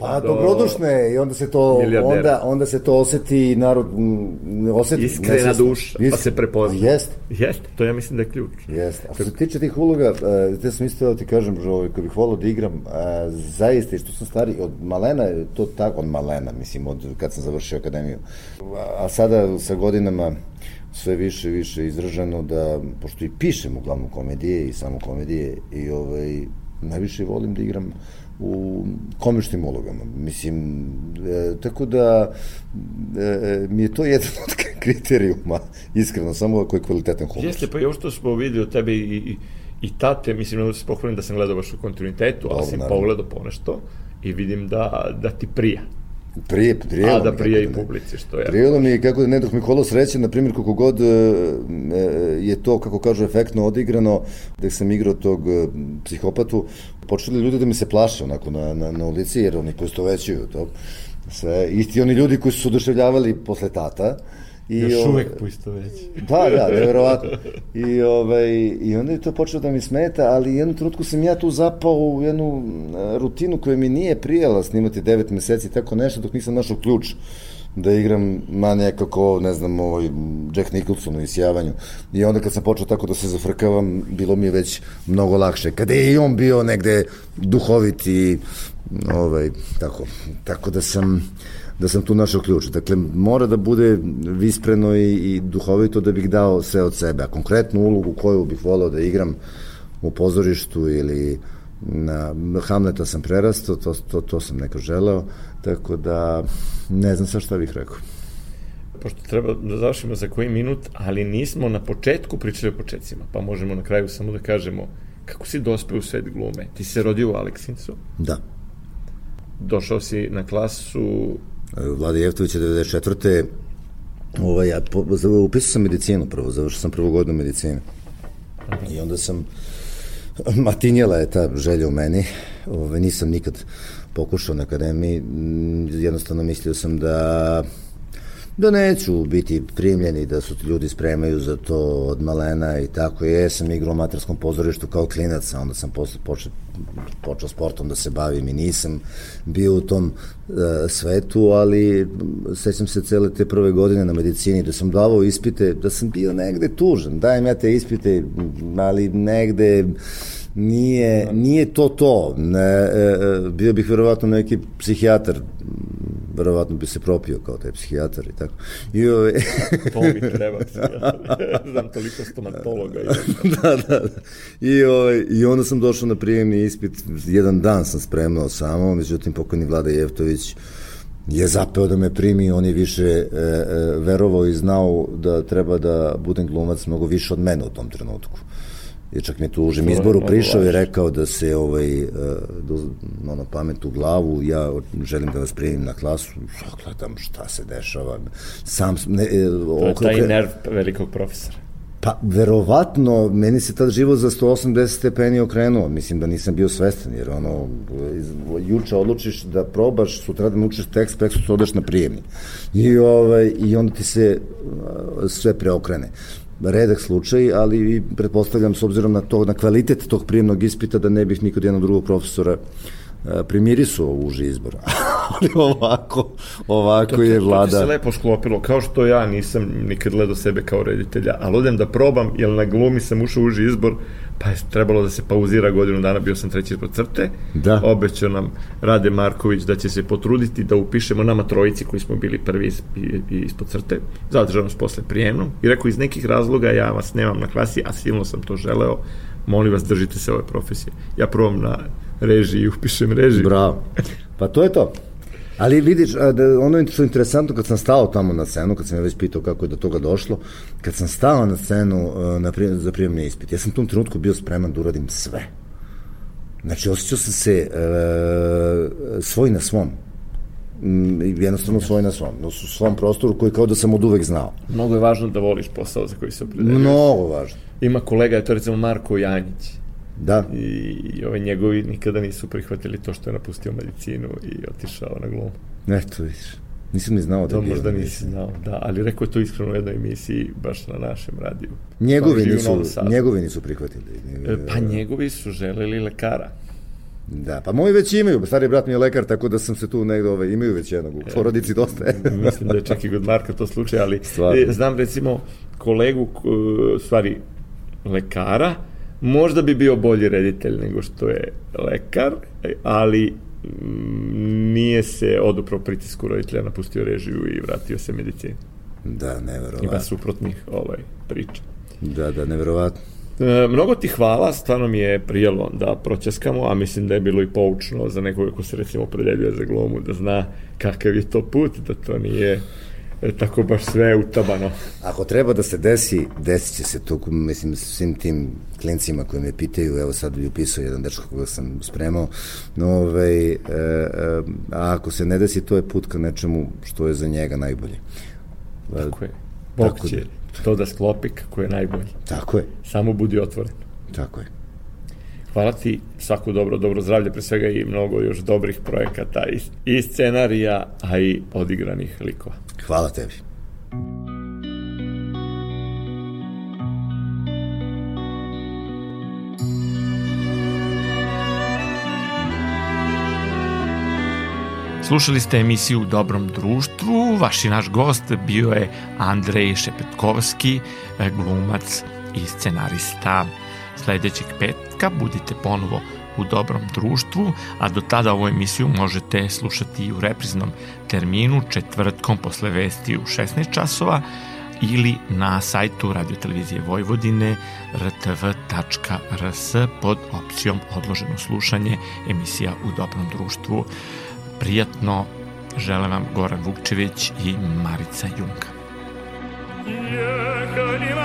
Pa, do- dobrodušne i onda se to onda onda se to oseti narod m, oseti iskrena nesvesno. duša, pa Isk- se prepozna. Jeste. Jeste, to ja mislim da je ključ. Jeste. A što se tiče tih uloga, uh, te sam isto da ti kažem, že ovaj, kad bih volao da igram, uh, zaista, i što sam stari, od malena, je to tako, od malena, mislim, od kad sam završio akademiju. A, a sada sa godinama sve više i više izraženo da, pošto i pišem uglavnom komedije i samo komedije, i ovaj, najviše volim da igram u komičnim ulogama. Mislim, e, tako da e, mi je to jedan od kriterijuma, iskreno, samo ako je kvalitetan humor. Jeste, pa još što smo videli od tebe i, i, i tate, mislim, da se pohvalim da sam gledao baš u kontinuitetu, ali sam naravno. pogledao ponešto i vidim da, da ti prija. Prije, prije. A da prija i publici, što je. Prijelo mi je kako da ne dok mi kolo sreće, na primjer, koliko god e, e, je to, kako kažu, efektno odigrano, da sam igrao tog e, psihopatu, počeli ljudi da mi se plaše onako na, na, na ulici, jer oni poistovećuju to. Sve, isti oni ljudi koji su se oduševljavali posle tata, I, Još ovaj, uvek puisto već. Da, da, nevjerovatno. I, ovaj, I onda je to počelo da mi smeta, ali jednu trenutku sam ja tu zapao u jednu e, rutinu koja mi nije prijela snimati devet meseci, tako nešto, dok nisam našao ključ da igram ma nekako, ne znam, ovaj Jack Nicholson u isjavanju. I onda kad sam počeo tako da se zafrkavam, bilo mi je već mnogo lakše. Kada je i on bio negde duhovit i ovaj, tako, tako da sam da sam tu našao ključ. Dakle, mora da bude vispreno i, i duhovito da bih dao sve od sebe. A konkretnu ulogu koju bih volao da igram u pozorištu ili na Hamleta sam prerastao, to, to, to sam neko želeo, tako da ne znam sa šta bih rekao. Pošto treba da završimo za koji minut, ali nismo na početku pričali o početcima, pa možemo na kraju samo da kažemo kako si dospeo u svet glume. Ti se rodio u Aleksincu, Da. došao si na klasu Vlada Jevtović je 94. Ovaj, ja po, upisao sam medicinu prvo, završio sam prvu godinu medicine. I onda sam, matinjela je ta želja u meni, ovaj, nisam nikad pokušao na akademiji, jednostavno mislio sam da da neću biti primljeni, da su ljudi spremaju za to od malena i tako. Ja sam igrao u amaterskom pozorištu kao klinac, onda sam posle počeo, počeo sportom da se bavim i nisam bio u tom e, svetu, ali sećam se cele te prve godine na medicini da sam davao ispite, da sam bio negde tužan. Dajem ja te ispite, ali negde nije, nije to to. Ne, e, e, bio bih verovatno neki psihijatar, verovatno bi se propio kao taj psihijatar i tako. I ove, To mi treba. Znam toliko stomatologa. I... da, da, da. I, ovaj, I onda sam došao na prijemni ispit, jedan dan sam spremao samo, međutim pokojni Vlada Jevtović je zapeo da me primi, on je više e, e, verovao i znao da treba da budem glumac mnogo više od mene u tom trenutku. I čak mi je tu užem je izboru prišao i rekao da se ovaj, e, do, ono, pamet u glavu, ja želim da vas primim na klasu, gledam šta se dešava. Sam, ne, e, To je taj nerv velikog profesora. Pa, verovatno, meni se tad život za 180 stepeni okrenuo. Mislim da nisam bio svestan, jer ono, juče odlučiš da probaš, sutra da naučiš tekst, prek sutra odeš na prijemni. I, ovaj, I onda ti se sve preokrene. Redak slučaj, ali i pretpostavljam s obzirom na to, na kvalitet tog prijemnog ispita da ne bih nikod jednog drugog profesora a, primirisao u uži izbor. ali ovako, ovako je To ti se vlada... lepo sklopilo, kao što ja nisam nikad gledao sebe kao reditelja, ali odem da probam, jer na glumi sam ušao u uži izbor, pa je trebalo da se pauzira godinu dana, bio sam treći ispod crte. Da. Obećao nam Rade Marković da će se potruditi da upišemo nama trojici koji smo bili prvi ispod crte. Zadržao nas posle prijemnom i rekao iz nekih razloga ja vas nemam na klasi, a silno sam to želeo, molim vas držite se ove profesije. Ja probam na režiji i upišem režiju. Bravo. Pa to je to. Ali vidiš, da, ono što je interesantno, kad sam stao tamo na scenu, kad sam ja već pitao kako je do toga došlo, kad sam stao na scenu a, na prijem, za prijemni ispit, ja sam u tom trenutku bio spreman da uradim sve. Znači, osjećao sam se e, svoj na svom. Mm, jednostavno svoj na svom. U svom prostoru koji kao da sam od uvek znao. Mnogo je važno da voliš posao za koji se opredeljuješ. Mnogo važno. Ima kolega, to je recimo Marko Janjić. Da. I, i ovaj njegovi nikada nisu prihvatili to što je napustio medicinu i otišao na glumu. Eto, vidiš. Nisam ni znao da To je bio možda nisi znao, da, ali rekao je to iskreno u jednoj emisiji baš na našem radiju. Njegovi u nisu, njegovi nisu prihvatili. E, Pa njegovi su želeli lekara. Da, pa moji već imaju, stari brat mi je lekar, tako da sam se tu negde, ovaj, imaju već jednog u porodici dosta. Mislim da je čak i kod Marka to slučaj, ali Stvarno. e, znam recimo kolegu, stvari lekara, možda bi bio bolji reditelj nego što je lekar, ali mm, nije se oduprao pritisku roditelja, napustio režiju i vratio se medicini. da, Ima neverovatno. suprotnih ovaj, priča. Da, da, neverovatno. E, mnogo ti hvala, stvarno mi je prijelo da proćeskamo, a mislim da je bilo i poučno za nekoga ko se recimo opredeljuje za glumu, da zna kakav je to put, da to nije e, tako baš sve utabano. Ako treba da se desi, desit će se to, mislim, s svim tim klincima koji me pitaju, evo sad bi upisao jedan dečko koga sam spremao, no, ovaj, e, e, a ako se ne desi, to je put ka nečemu što je za njega najbolje. E, Tako je. Bog Tako će da. to da sklopi kako je najbolje. Tako je, Samo budi otvoren. tako je. Hvala ti, svako dobro, dobro zdravlje, pre svega i mnogo još dobrih projekata i, i scenarija, a i odigranih likova. Hvala tebi. Slušali ste emisiju Dobrom društvu. Vaš i naš gost bio je Andrej Šepetkovski, glumac i scenarista. Sledećeg petka budite ponovo u dobrom društvu, a do tada ovu emisiju možete slušati i u repriznom terminu četvrtkom posle vesti u 16 časova ili na sajtu Radio Televizije Vojvodine rtv.rs pod opcijom odloženo slušanje emisija u dobrom društvu. Prijatno žele vam Goran Vukčević i Marica Junka. Jehali